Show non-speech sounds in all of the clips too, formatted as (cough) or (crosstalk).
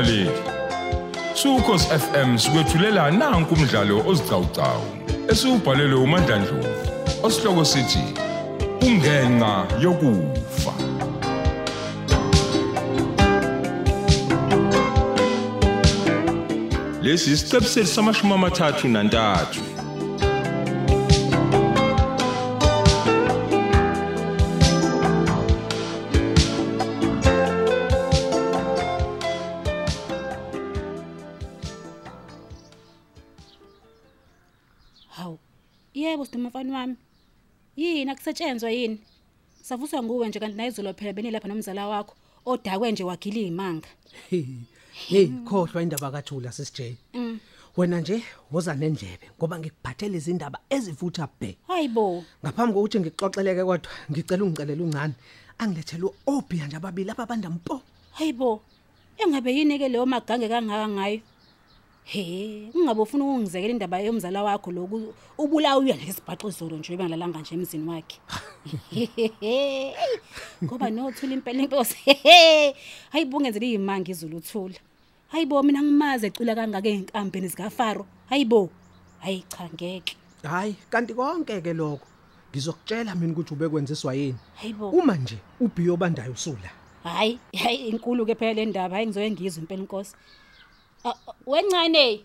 mlaleli Sukhosi FM sikwethulela nanku umdlalo ozicawucawu esiubhalelwe uMandla Dlovu osihloko sithi ungenqa yokufa. Lesi isiqebu samashumi amathathu nantathu. Yebo siduma mfana wami. Yini akusetshenzwa yini? Savuswa nguwe nje kanti nayizolo phela beni lapha nomzala wakho odakwe nje wagila imanga. Hey, khohlwa indaba kaJula sisJ. Wena nje woza nendlebe ngoba ngikuphathele izindaba ezivutha bhe. Hayibo. Ngaphambi kokuthi ngixoxeleke kodwa ngicela ungicelela uncane. Angilethele obhiya nje ababili ababanda mpo. Hayibo. Engabe yini ke leyo magange kangaka ngayo? He, ungabe ufuna ukungizekela indaba yomzala wakho loku ubulawa uya nesibhaxo izolo nje bengalalanga nje emzini wakhe. Ngoba nothula impela inkosi. Hayibo ungenzele izimanga izulu uthula. Hayibo mina ngimaze ecula kangaka ezinkambeni zika Faro. Hayibo. Hayi cha ngeke. Hayi, kanti konke ke lokho ngizokutshela mina ukuthi ubekwenziswa yini. Hayibo. Uma nje ubhiyo bandayo usula. Hayi, hayi inkulu ke phela le ndaba hayi ngizoye ngizwe impela inkosi. Ah, ah, Wencane.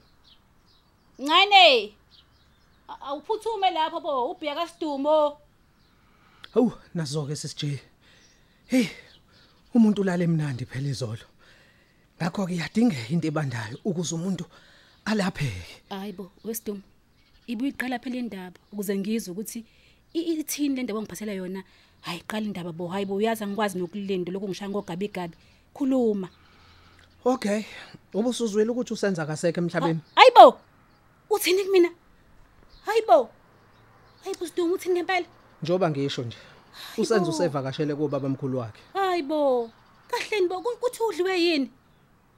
Ncane. A- Awuphuthume lapho bo ubhiya kaSidumo. Hawu, nazo ke sisJ. Hey, umuntu ulale emnandi phela izolo. Ngakho ke yadinga into ebandayo ukuze umuntu alapheke. Hayibo, weSidumo. Ibuye iqala phela indaba ukuze ngizwe ukuthi i- ithini le ndaba ongiphathela yona. Hayi qala indaba bo hayibo uyazi angikwazi nokulinda lokho ngishaya ngogabi gabi. Khuluma. Okay, ubusuzwile ukuthi usenza kasekho emhlabeni. Hayibo. Uthini kumina? Hayibo. Hayibo Sidumo uthini ngempela? Njoba ngisho nje. Usenza usevakashele kubaba mkhulu wakhe. Hayibo. Kahleni bo ku- kuthi udliwe yini?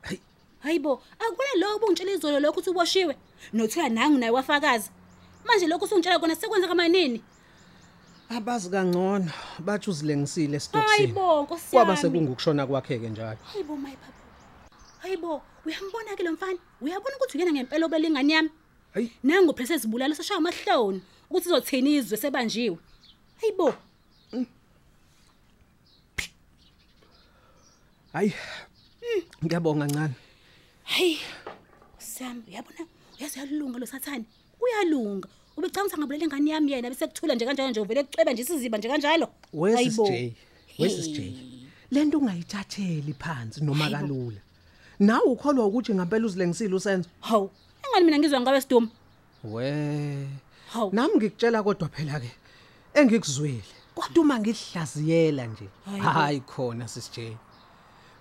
Hayi, Hayibo, akubona lokho ubungitshela izolo lokho uthi uboshiwe. Nothiwa nangu naye wafakaza. Manje lokho usungitshela kona sekwenza kamanini? abazi kangcono bathi uzilengisile esitokisini. Hayibo, Nkosi Kwaba yami. sekungukushona kwakhe ke njalo. Hayibo my papa. Hayibo, uyambona ke lo mfana? Uyabona ukuthi uyena ngempela obelingane yami? Hayi, Nangu phela sezibulala sashaya amahloni ukuthi izothini izwe sebanjiwe. Hayibo, hayi. Ngiyabonga ncane. hey. Sam, uyabona? Uyazi uyalunga lo sathane. Uyalunga. Ubecanga ngabulela ingane yami yena bese kuthula nje kanjalo nje uvele kucweba nje isiziba nje kanjalo. Where's Hayibo. J? Where's J? Lento ungayithatheli phansi noma kalula. Nawe ukholwa ukuthi ngempela uzilengisile usenzo? Hawu, engani mina ngizwa ngabe siduma. We. Hawu. Nami ngikutshela kodwa phela ke engikuzwile. Kodwa uma ngihlaziyela nje. Hayi khona sisJ.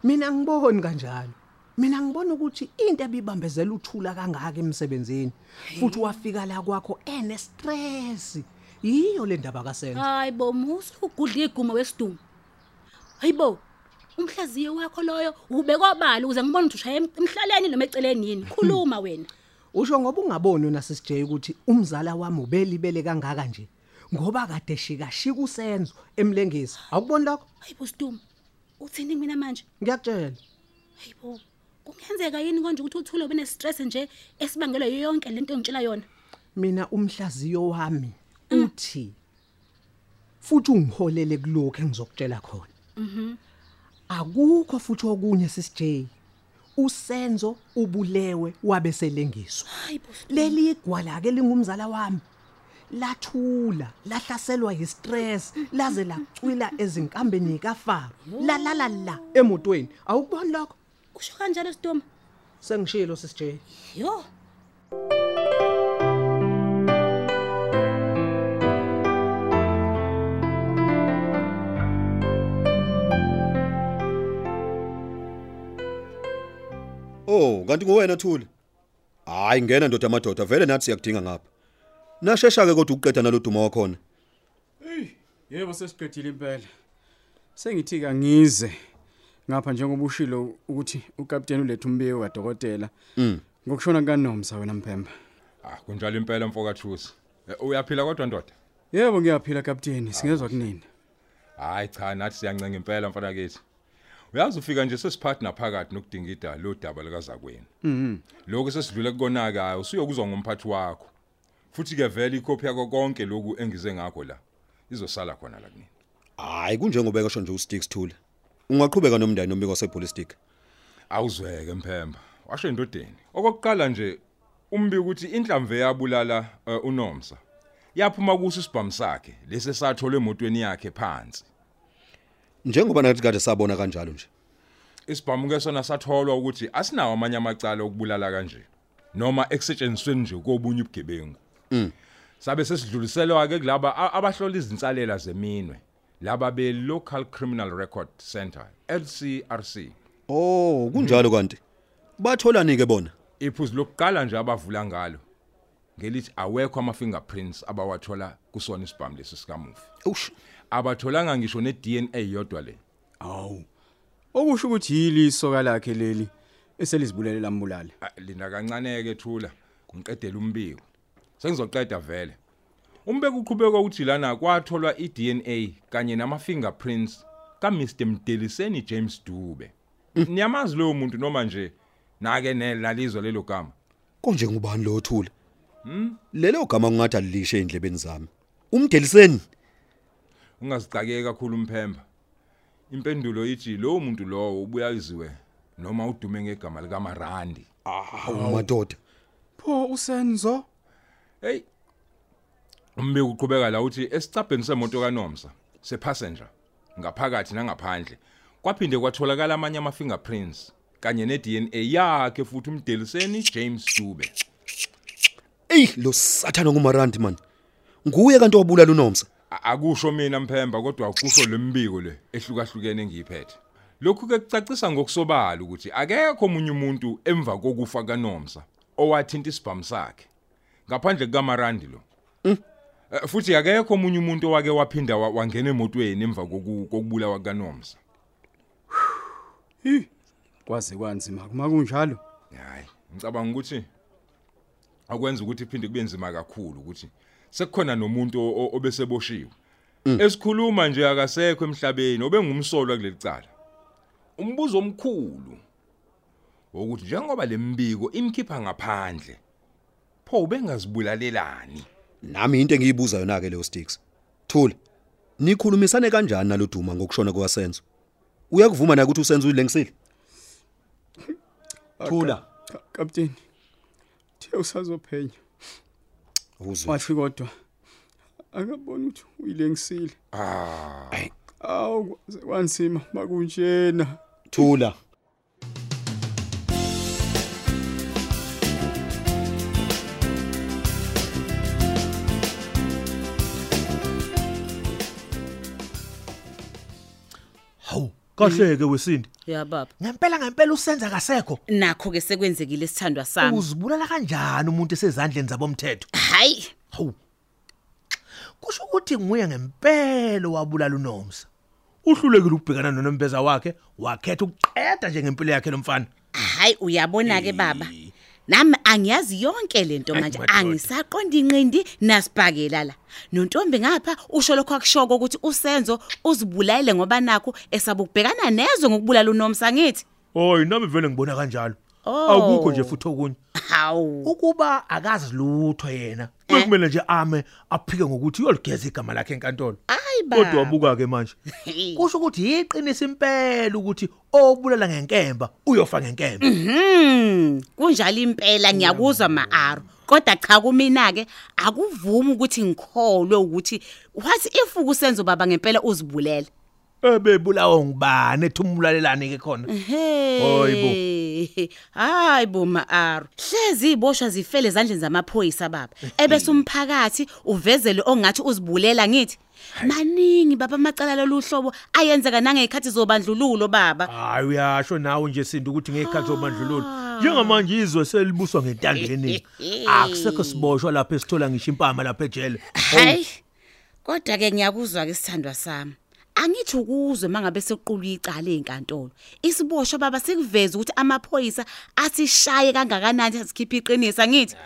Mina ngiboni kanjalo. Mina ngibona ukuthi into ebibambezela uthula kangaka emsebenzini futhi wafika la kwakho ene stress. Yiyo le ndaba kasenzo. Hayibo, musu ugudla iguma wesiduma. Hayibo, umhlaziyo wakho loyo ubekwabala ukuze ngibone ukuthi ushaya em- emhlaleni noma eceleni yini. Khuluma wena. (laughs) Usho ngoba ungaboni una sisJ ukuthi umzala wami ubelibele kangaka nje. Ngoba kade shika shika usenzo emlengisi. Awuboni lokho? Hayibo siduma. Uthini mina manje? Ngiyakutshela. Hayibo. Kungenzeka yini konje ukuthi uthule ube nestress nje esibangelwa yiyo yonke lento engitshela yona? mina umhlaziyo wami uthi futhi ungiholele kulokho engizokutshela khona mhm akukho futhi okunye sisJ usenzo ubulewe wabe selengiswa. Hayibo siduma. leli igwala ke lingumzala wami. Lathula lahlaselwa yistress laze lacwila ezinkambeni kaFaro la la la la emotweni. Awukuboni lokho? Kusho kanjalo siduma? sengishilo sisJ Yo. Oh, kanti nguwena Thule? Hayi ngena ndoda amadoda vele nathi siyakudinga ngapha. Nashesha ke kodwa ukuqeda naloduma wakhona. Yebo sesiqedile impela. Sengithi kangize ngapha njengoba ushilo ukuthi ukapteni ulethe umbewu kadokotela. Mm. Ngokushona kaNomsa wena Mphemba. Ah kunjalo impela mfoka Thusi. Eh, Uyaphila kodwa ndoda? Yebo ngiyaphila kapteni, singezwa kunini. Hayi cha nathi siyancenga impela mfana kithi. Uyazi ufika nje sesipartner phakathi nokudingida lo daba likazakwenu mhm. Lokho sesidlule kukonakayo usuyokuzwa ngomphathi wakho. Futhi ke vele ikhophi yakho konke lokhu engize ngakho la izosala khona la kunini hayi kunjengoba kasho nje usticks thule. Ungaqhubeka nomndeni nombiko wasepolice stick awuzweke mphemba. Washo indodeni okokuqala nje umbi ukuthi inhlamve yabulala uh, uNomsa yaphuma kuso isibhamu sakhe lesi satholwe emotweni yakhe phansi. Njengoba nathi kade sabona kanjalo nje. Isibhamu ke sona satholwa ukuthi asinawo amanye amacala okubulala kanje noma ekusentshenzisweni nje kobunye ubugebengu. Sabe sesidluliselwa ke kulaba abahlola izinsalela zeminwe laba be Local Criminal Record Center LCRC oh kunjalo kanti. Batholani ke bona? Iphuzu lokuqala nje abavula ngalo. Ngelithi awekho ama fingerprints abawathola kusona isibhamu lesi sikamufi. Ush abatholanga ngisho ne DNA yodwa le. Awu. Okusho ukuthi yili isoka lakhe leli eselizibulele lambulale. Ah, linda kancane ke thula ngiqedela umbiko. Sengizoqeda vele. Umbeko uqhubeka ukuthi lana kwatholwa iDNA kanye nama fingerprints ka Mr Mdeliseni James Dube. Niyamazi lo muntu noma nje nake nelalizwe lelo gama. Konje ngubani lo thule lelo gama kungathi alilishe endlebeni zami. Umdeliseni ungazicakeki kakhulu umphemba impendulo ithi lo muntu lowo ubuya iziwe noma udume ngegama lika Marandi awu madoda. Pho usenzo? hey umbiko uqhubeka la uthi esicabheni semoto kaNomsa sepassenger ngaphakathi nangaphandle kwaphinde kwatholakala amanye ama fingerprints kanye ne DNA yakhe futhi umdeliseni James Dube. Ey lo sathana ngumarandi man nguye kanti wabulala unomsa A- akusho mina mphemba kodwa kusho lembiko le ehlukahlukene engiyiphethe lokhu ke kucacisa ngokusobala ukuthi akekho omunye umuntu emva kokufa kaNomsa owathinta isibhamu sakhe ngaphandle kukaMarandi lo. Eh, futhi akekho omunye umuntu owake waphinda wa- wangena emotweni emva koku- kokubulawa kaNomsa. Kwaze kwanzima kuma kunjalo. hayi ngicabanga ukuthi akwenza ukuthi iphinde kube nzima kakhulu ukuthi sekukhona nomuntu o- o- obeseboshiwe. Esikhuluma nje akasekho emhlabeni obengumsolwa kuleli cala. Umbuzo omkhulu ukuthi njengoba lembiko imkhipha ngaphandle pho ubengazibulalelani nami into engiyibuza yona ke leyo sticks thula nikhulumisane kanjani naloduma ngokushona kwasenzo uyakuvuma na ukuthi usenzo uyilengisile thula. Cha, Kapteni. Thi usazophenya. uzwe Wathi kodwa akaboni ukuthi uyilengisile. ah Awu kwaze kwanzima makunjena. thula kahleke wesindi ya baba. Ngempela ngempela usenza kasekho. Nakho ke sekwenzekile isithandwa sami. Uzibulala kanjani umuntu esezandleni zabomthetho? Hayi. Hawu. Kusho ukuthi nguye ngempela wabulala unomsa. Uhlulekile ukubhekana nonombeza wakhe wakhetha ukuqeda nje ngempilo yakhe lomfana. Hayi uyabona ke baba nami angiyazi yonke lento manje madoda. angisaqonda inqindi nasibhakela la nontombi ngapha usho lokho akushoko ukuthi usenzo uzibulayele ngoba nakho esabukubhekana nezwe ngokubulala unomsa ngithi hoyi nami vele ngibona kanjalo Oh. akukho nje futhi okunye hawu ukuba akazi lutho yena Eh. Kumele nje ame aphike ngokuthi uyoligeza igama lakhe enkantolo. Ayi baba kodwa wabuka ke manje kusho ukuthi yiqinisa impela ukuthi obulala ngenkemba uyofa ngenkemba. Hmm, kunjalo impela ngiyakuzwa maaro. Kodwa cha kumina ke akuvumi ukuthi ngikholwe ukuthi wathi if ukusenzo baba ngempela uzibulela. Ebebulawa ngubani ethumulalelane ke khona Hey. Hayi bo maaro. Hlezi iboshwa zifele ezandleni zamaphoyisa baba. Ebese umphakathi uvezele ongathi uzibulela ngithi. Maningi baba amacala loluhlobo ayenzeka nangekhathi zobandlululo baba. hayi uyasho nawe nje sinto ukuthi ngekhathi zobandlululo njengamanje izwe selibuswa ngentandeni akusekho siboshwa lapha esithola ngisho impama lapha ejele Hayi. Kodwa ke ngiyakuzwa ke sithandwa sami. Angithi ukuzwe mangabe sequlwa icala ezinkantolo. Isiboshwa baba sikuveza ukuthi amaphoyisa asishaye kangakanani asikhipha iqinisa ngithi.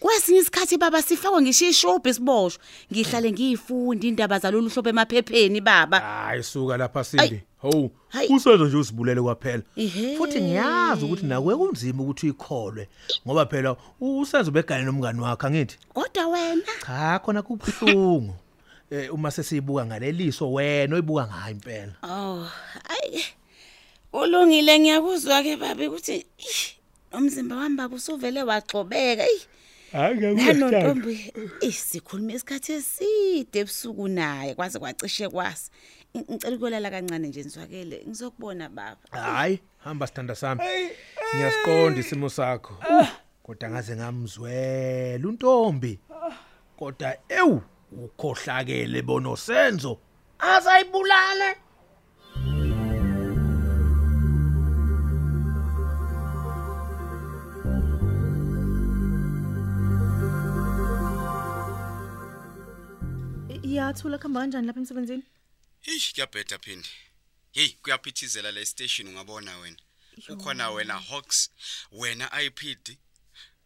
kwesinye isikhathi baba sifakwe ngisho ishobhi siboshwe ngihlale ngiyifunda indaba zalolu hlobo emaphepheni baba. Hayi suka lapha Sindi ho Hayi. usenzo nje usibulele kwaphela. Futhi ngiyazi ukuthi nawe kunzima ukuthi uyikholwe ngoba phela usenzo begane nomngani wakhe angithi. Kodwa wena? Cha khona kubhlungu eh uma sesiyibuka ngaleliso wena oyibuka ngayo impela. Oh ayi ulungile ngiyakuzwa ke babi ukuthi "Ih, umzimba wami baba usuvele waxobeka eyi nanontombi isikhuluma isikhathi eside ebusuku naye kwaze kwacishe kwasi Ng- ngicela ukwelala kancane nje nizwakele ngizokubona baba. Hayi hamba sithanda sami. Ngiyasiqonda isimo sakho. Kodwa ngaze ngamzwela untombi. Kodwa ewu! Ukhohlakele bonosenzo azayibulale iyathula kuhamba kanjani lapha emsebenzini Hey kuyabheda phindi. Hey kuyaphithizela la station ungabona wena. Ukhona wena Hawks, wena IPD.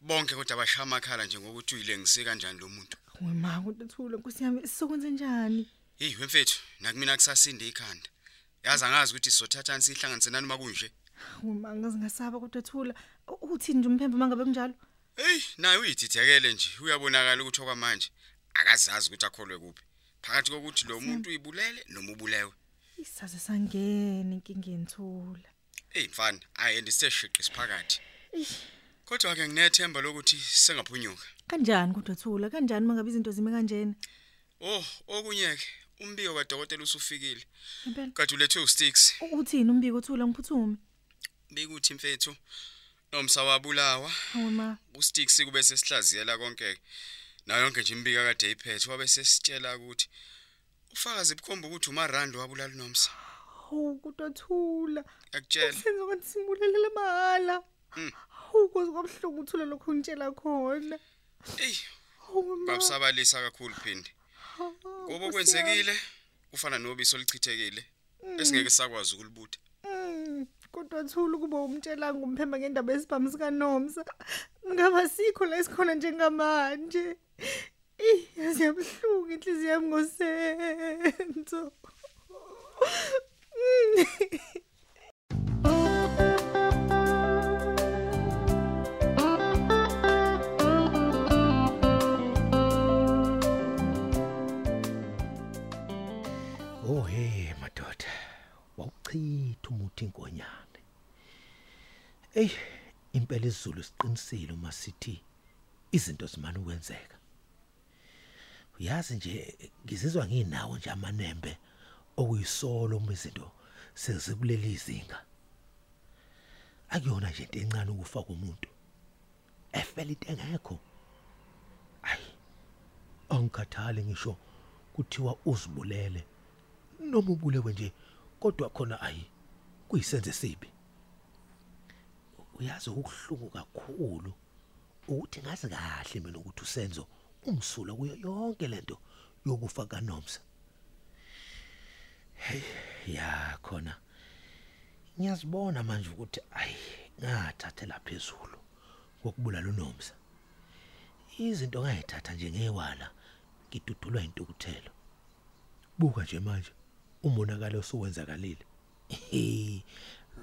Bonke kodwa bashaya amakhala nje ngokuthi uyilengise kanjani lo muntu. Wema kuthula nkosi yami sokwenze njani Hey wemfethu, nakumina kusasinde ikhanda. Yazi angazi ukuthi sizothathani sihlanganise nani makunje. wema ngazingasaba kodwa thula uthini nje umphembe mangabe kunjalo Hey, naye uyithithekele nje. Uyabonakala ukuthi okwamanje akazazi ukuthi akholwe kuphi. Phakathi kokuthi lo muntu uyibulele noma ubulewe. isaze sangena inkingeni thula Hey mfana, ayi andiseshiqi siphakathi. Kodwa ke nginethemba lokuthi sengaphunyuka. Kanjani kodwa thula? Kanjani mangabe izinto zime kanjena? Oh, okunye ke, umbiko kadokotela usufikile. Kade ulethwe uSticks. Uthini umbiko thula? Ngiphuthume. Bekuthi mfethu nomsa wabulawa, wema uSticks kube sesihlaziyela konke. Na yonke nje imbika kade iphethe wabe sesitshela ukuthi ufakazi bukhomba ukuthi uMarando wabulala uNomsa. hawu kodwa thula. Akutshela. senza ukuthi simbulelele mahala. Hawu koze kwabhlungu uthula lokho ungitshela khona. Ey, babusabalisa kakhulu phindi. Ngoba kwenzekile kufana nobisi olichithekile esingeke sakwazi ukulibutha. Mm, kodwa thula ukuba umtshela ngumphemba ngendaba yesibhamu sikaNomsa ngaba sikho la esikhona njengamanje Eh yazi yabuhlungu inhliziyo yami ngosenzo Umuthi inkonyane. Ey, impela izulu siqinisile uma sithi izinto zimana ukwenzeka. Uyazi nje ngizizwa nginawo nje amanembe okuyisolo uma izinto sezikuleli izinga. Akuyona nje into encane ukufa komuntu. Efela into engekho. Ayi. Angikhathali ngisho kuthiwa uzibulele noma ubulewe nje kodwa khona ayi kuyisenze sibi uyazi ukuhlungu kakhulu ukuthi ngazi kahle mina ukuthi usenzo umsula kuyo yonke lento yokufa kaNomsa. Hey ya khona. Ngiyazibona manje ukuthi ayi ngathathela phezulu kokubulala uNomsa. Izinto ngayithatha nje ngewala ngidudulwa intukuthelo buka nje manje umonakalo osuwenzakalile. Eh,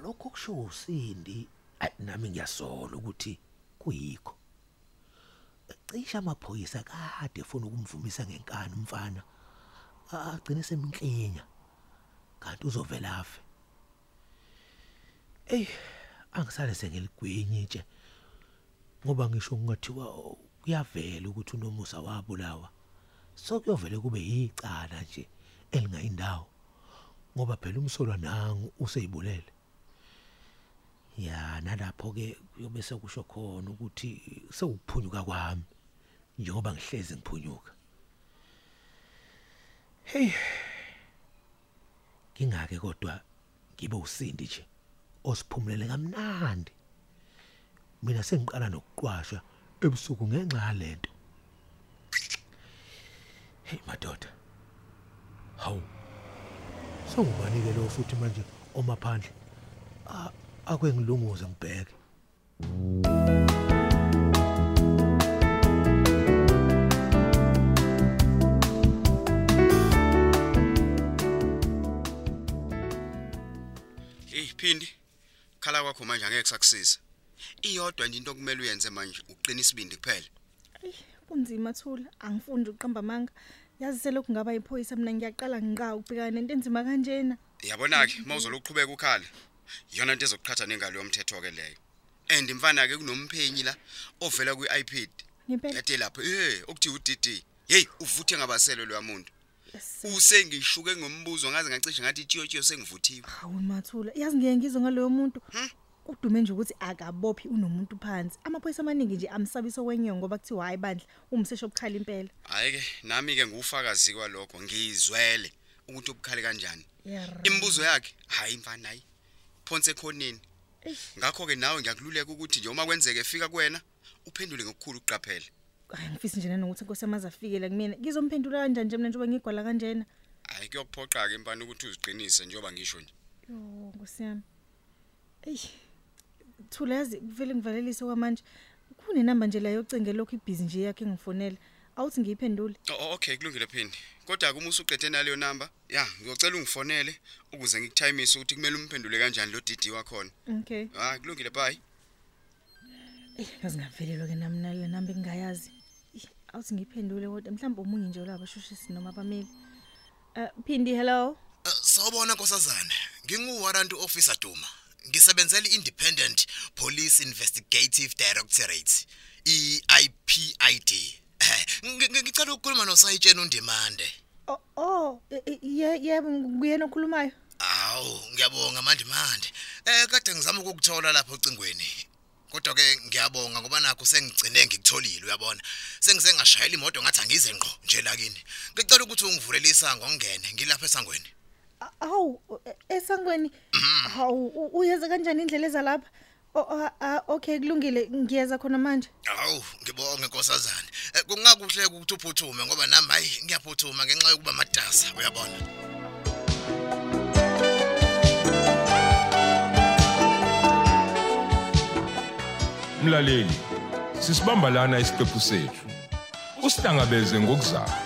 lokho kusho usindi nami ngiyasola ukuthi kuyikho. Cisha amaphoyisa kade efuna ukumvumisa ngenkani umfana agcine semklinya kanti uzovela afe. Ey angisale sengeligwinyi nje ngoba ngisho kungathiwa kuyavela ukuthi unomusa wabulawa. So kuyovele kube yicala nje elingayindawo. Ngoba phela umsolwa nangu useyibulele. Ya nalapho ke kuyobe sekusho khona ukuthi sewuphunyuka kwami njengoba ngihlezi ngiphunyuka. Hey ngingake kodwa ngibe usindi nje osiphumulele kamnandi. Mina sengiqala nokuqwasha ebusuku ngenxa yalento. Hey madoda. Hawu. sewubani-ke lo futhi manje omaphandle akwe ngilunguze ngibheke. Hey phindi khala kwakho manje angeke sakusiza iyodwa nje into okumele uyenze manje uqina isibindi kuphela. Bunzima thula angifuni uqamba manga yazi selokhu ngaba iphoyisa mina ngiyaqala ngiqa ukubhekana nento enzima kanjena Yabona ke mawuzoloqhubeka ukhala. Iyona into ezokuqhatha nengalo yomthetho ke leyo. And imfana ke kunomphenyi la ovela kwi-iPad. ngempela Yathi lapho eh okuthi uDD. Hey uvuthe ngabaselo lo yamuntu. Usengishuke ngombuzo ngaze ngacishe ngathi itshiyo sengivuthiwe. hawu mathula yazi ngiye ngizwe ngaloyo muntu kudume nje ukuthi akabophi unomuntu phansi amaphoyisa amaningi nje amsabiso wenyongo ngoba kuthiwa hayi bandla umsesho obukhala impela Hayi ke nami ke ngufakazi kwalokho ngizwele ukuthi ubukhali kanjani. Yara. Imibuzo yakhe hayi mfana hayi. Phonse ekhoneni. Ngakho ke nawe ngiyakululeka ukuthi nje uma kwenzeke fika kuwena uphendule ngokukhulu ukuqaphela. hayi ngifisi nje nanokuthi inkosi yamazi afike la kumina ngizomphendula kanjani nje mina njengoba ngigwala kanjena Hayi kuyokuphoqa ke impani ukuthi uziqinise njengoba ngisho nje. yo nkosi yami eyi thula yazi kuvele ngivalelise kwamanje kunenamba nje la yocinge lokhu ibhizi nje yakhe ngifonela awuthi ngiyiphendule Oh, oh, okay kulungile phindi. Kodwa kuma usuqede naleyo number, ya ngiyocela ungifonele ukuze ngikuthimise ukuthi kumele umphendule kanjani lo DD wakhona. okay Ah kulungile bye. eyi ngaze ngavelelwa ke nami nale namba engingayazi Ih, awuthi ngiyiphendule kodwa mhlawumbe omunye nje olabo abashushisi noma abameli uh, phindi hello Eh, Sawubona nkosazana. Nginguwarrant officer Duma. Ngisebenzela iIndependent Police Investigative Directorate, iIPID. Eh, ngi- ngi- ngicela ukukhuluma nosayitshena undimande. oh, oh ye- yebo nguyena okhulumayo Awu, ngiyabonga mandimande. Eh kade ngizama ukukuthola lapha ocingweni. Kodwa ke ngiyabonga ngoba nakho sengigcine ngikutholile uyabona. Sengise ngashayela imoto ngathi angize ngqo nje la kini. Ngicela ukuthi ungivulele isango ngene ngilapha esangweni. A- awu e- esangweni hawu u- uyeza kanjani indlela eza lapha Oh, ah, ah, okay kulungile ngiyeza khona manje Awu, ngibonge nkosazana. Eh, Kungakuhle ukuthi uphuthume ngoba nami hayi ngiyaphuthuma ngenxa yokuba matasa, uyabona. Mlaleli, sisibamba lana isiqephu sethu. Usihlangabeze ngokuzayo.